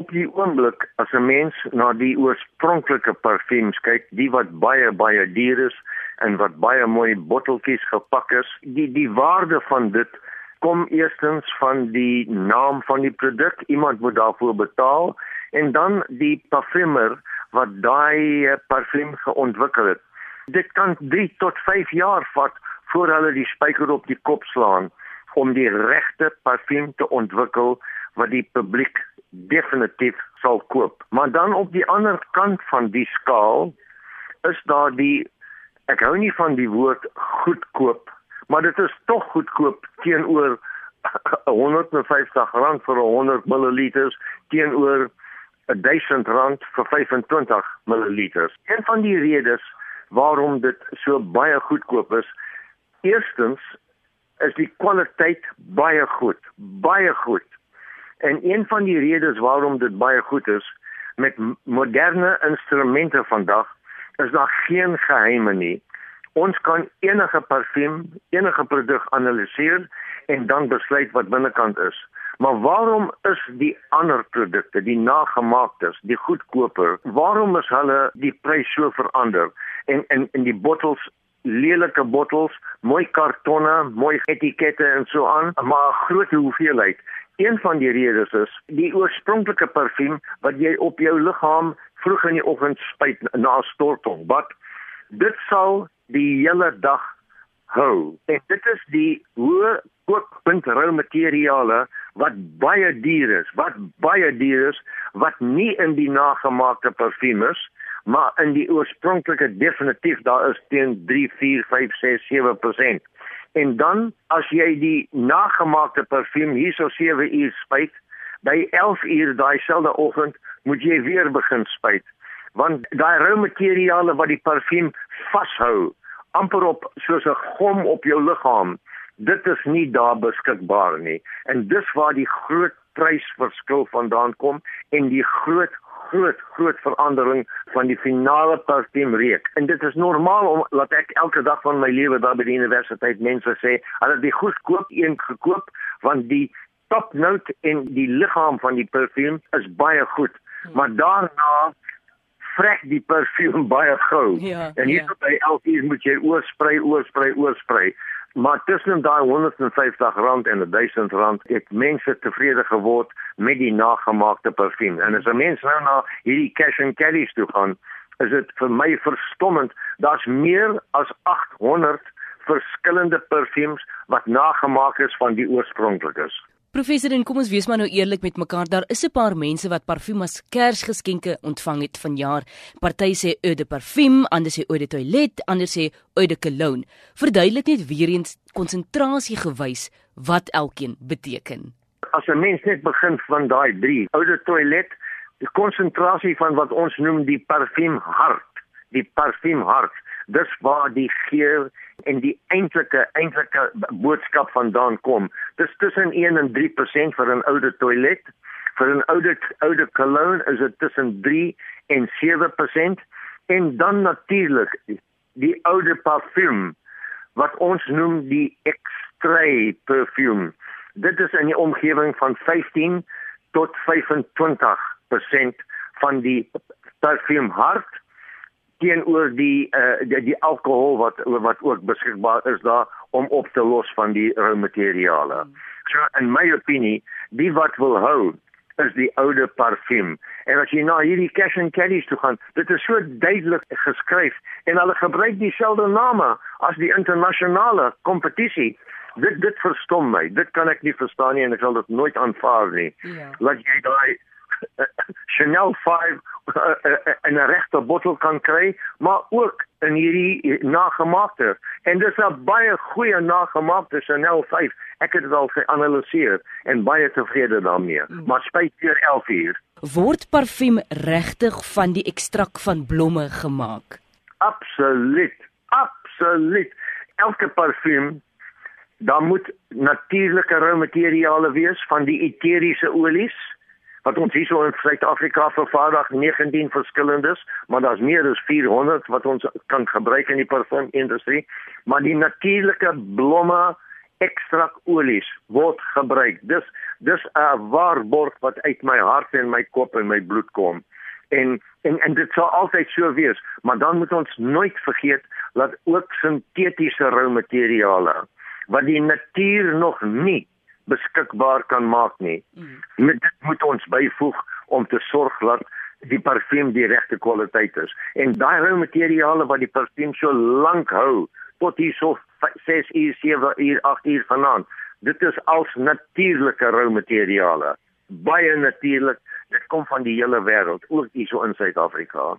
op die oomblik as 'n mens na die oorspronklike parfums kyk, die wat baie baie duur is en wat baie mooi botteltjies gepak is, die die waarde van dit kom eerstens van die naam van die produk, iemand moet daarvoor betaal en dan die parfumer wat daai parfum geontwikkel het. Dit kan 3 tot 5 jaar vat voor hulle die spyker op die kop slaan om die regte parfum te ontwikkel wat die publiek definitief sal koop. Maar dan op die ander kant van die skaal is daar die ek hou nie van die woord goedkoop, maar dit is tog goedkoop teenoor 150 rand vir 100 ml teenoor 1000 rand vir 25 ml. Een van die redes waarom dit so baie goedkoop is, eerstens is die kwaliteit baie goed, baie goed. En een van die redes waarom dit baie goed is met moderne instrumente vandag is daar geen geheime nie. Ons kan enige parfum, enige produk analiseer en dan besluit wat binnekant is. Maar waarom is die ander produkte, die nagemaaktes, die goedkoper, waarom is hulle die prys so verander? En en en die bottels lelike bottels, mooi kartonne, mooi etikette en so aan, maar groot hoeveelheid. Een van die redes is die oorspronklike parfuum wat jy op jou liggaam vroeg in die oggend spuit na storting. Wat dit sal die hele dag hou. En dit is die hoë kookpunt rou materiale wat baie duur is, wat baie duur is, wat nie in die nagemaakte parfuum is maar in die oorspronklike definitief daar is teen 3 4 5 6 7%. En dan as jy die nagemaakte parfuum hierso 7 uur spuit, by 11 uur daai selfde oggend moet jy weer begin spuit. Want daai rou materiale wat die parfuum vashou, amper op soos 'n gom op jou liggaam, dit is nie daar beskikbaar nie. En dis waar die groot prysverskil vandaan kom en die groot groot groot verandering van die finale parfum reek. En dit is normaal om laat ek elke dag van my lewe daar by die universiteit mense sê, hulle het die goedkoop een gekoop want die top note in die liggaam van die parfum is baie goed. Maar daarna vrek die parfum baie gou. Ja, en hier ja. by elke moet jy oorsprei, oorsprei, oorsprei. Maar tussen daai 150 rand en 1000 rand het mense tevrede geword met die nagemaakte parfuum. En as 'n mens nou na hierdie cash and carries toe gaan, is dit vir my verstommend. Daar's meer as 800 verskillende parfums wat nagemaak is van die oorspronklikes. Professor, en kom ons wees maar nou eerlik met mekaar. Daar is 'n paar mense wat parfuum as Kersgeskenke ontvang het vanjaar. Party sê eau de parfum, ander sê eau de toilet, ander sê eau de cologne. Verduidelik net weer eens konsentrasie gewys wat elkeen beteken. As 'n mens net begin van daai 3, eau de toilet, die konsentrasie van wat ons noem die parfum hart, die parfum hart dis waar die geur en die eintlike eintlike boodskap vandaan kom. Dis tussen 1 en 3% vir 'n oude toilet. Vir 'n oude oude cologne is dit tussen 3 en 7% en dan natuurlik die oude parfum wat ons noem die extrait parfum. Dit is in die omgewing van 15 tot 25% van die parfum hart teenoor die uh die, die alkohol wat wat ook beskikbaar is daar om op te los van die rou materiale. So in my opinie, die wat wil hou is die oude parfum. En as jy na hierdie cash and carries toe gaan, dit is so duidelik geskryf en hulle gebruik dieselfde name as die internasionale kompetisie. Dit dit verstom my. Dit kan ek nie verstaan nie en ek sal dit nooit aanvaar nie. Ja. Laat jy daai Chanel 5 in 'n regte bottel kan kry, maar ook in hierdie nagemaakte. En dis 'n baie goeie nagemaakte Chanel 5. Ek het dit al geanaliseer en baie tevrede daarmee. Mm. Maar spyt vir 11 uur. Word parfuum regtig van die ekstrak van blomme gemaak? Absoluut. Absoluut. Elke parfuum dan moet natuurlike rou materiale wees van die eteriese olies wat ons hierso in Suid-Afrika vervaardig 19 verskillendes, maar daar's meer as 400 wat ons kan gebruik in die parfumindustrie, maar die natuurlike blomme ekstrak olies word gebruik. Dis dis 'n waarborg wat uit my hart en my kop en my bloed kom. En en en dit sal altyd so wees, maar dan moet ons nooit vergeet dat ook sintetiese roumateriale wat die natuur nog nie beskikbaar kan maak nie. Mm. Met dit moet ons byvoeg om te sorg dat die parfuum die regte kwaliteit is. En daai roumateriale wat die parfuum so lank hou tot hier so 6 uur, 7 uur, 8 uur vanaand. Dit is als natuurlike roumateriale. Baie natuurlik. Dit kom van die hele wêreld, ook hier so in Suid-Afrika.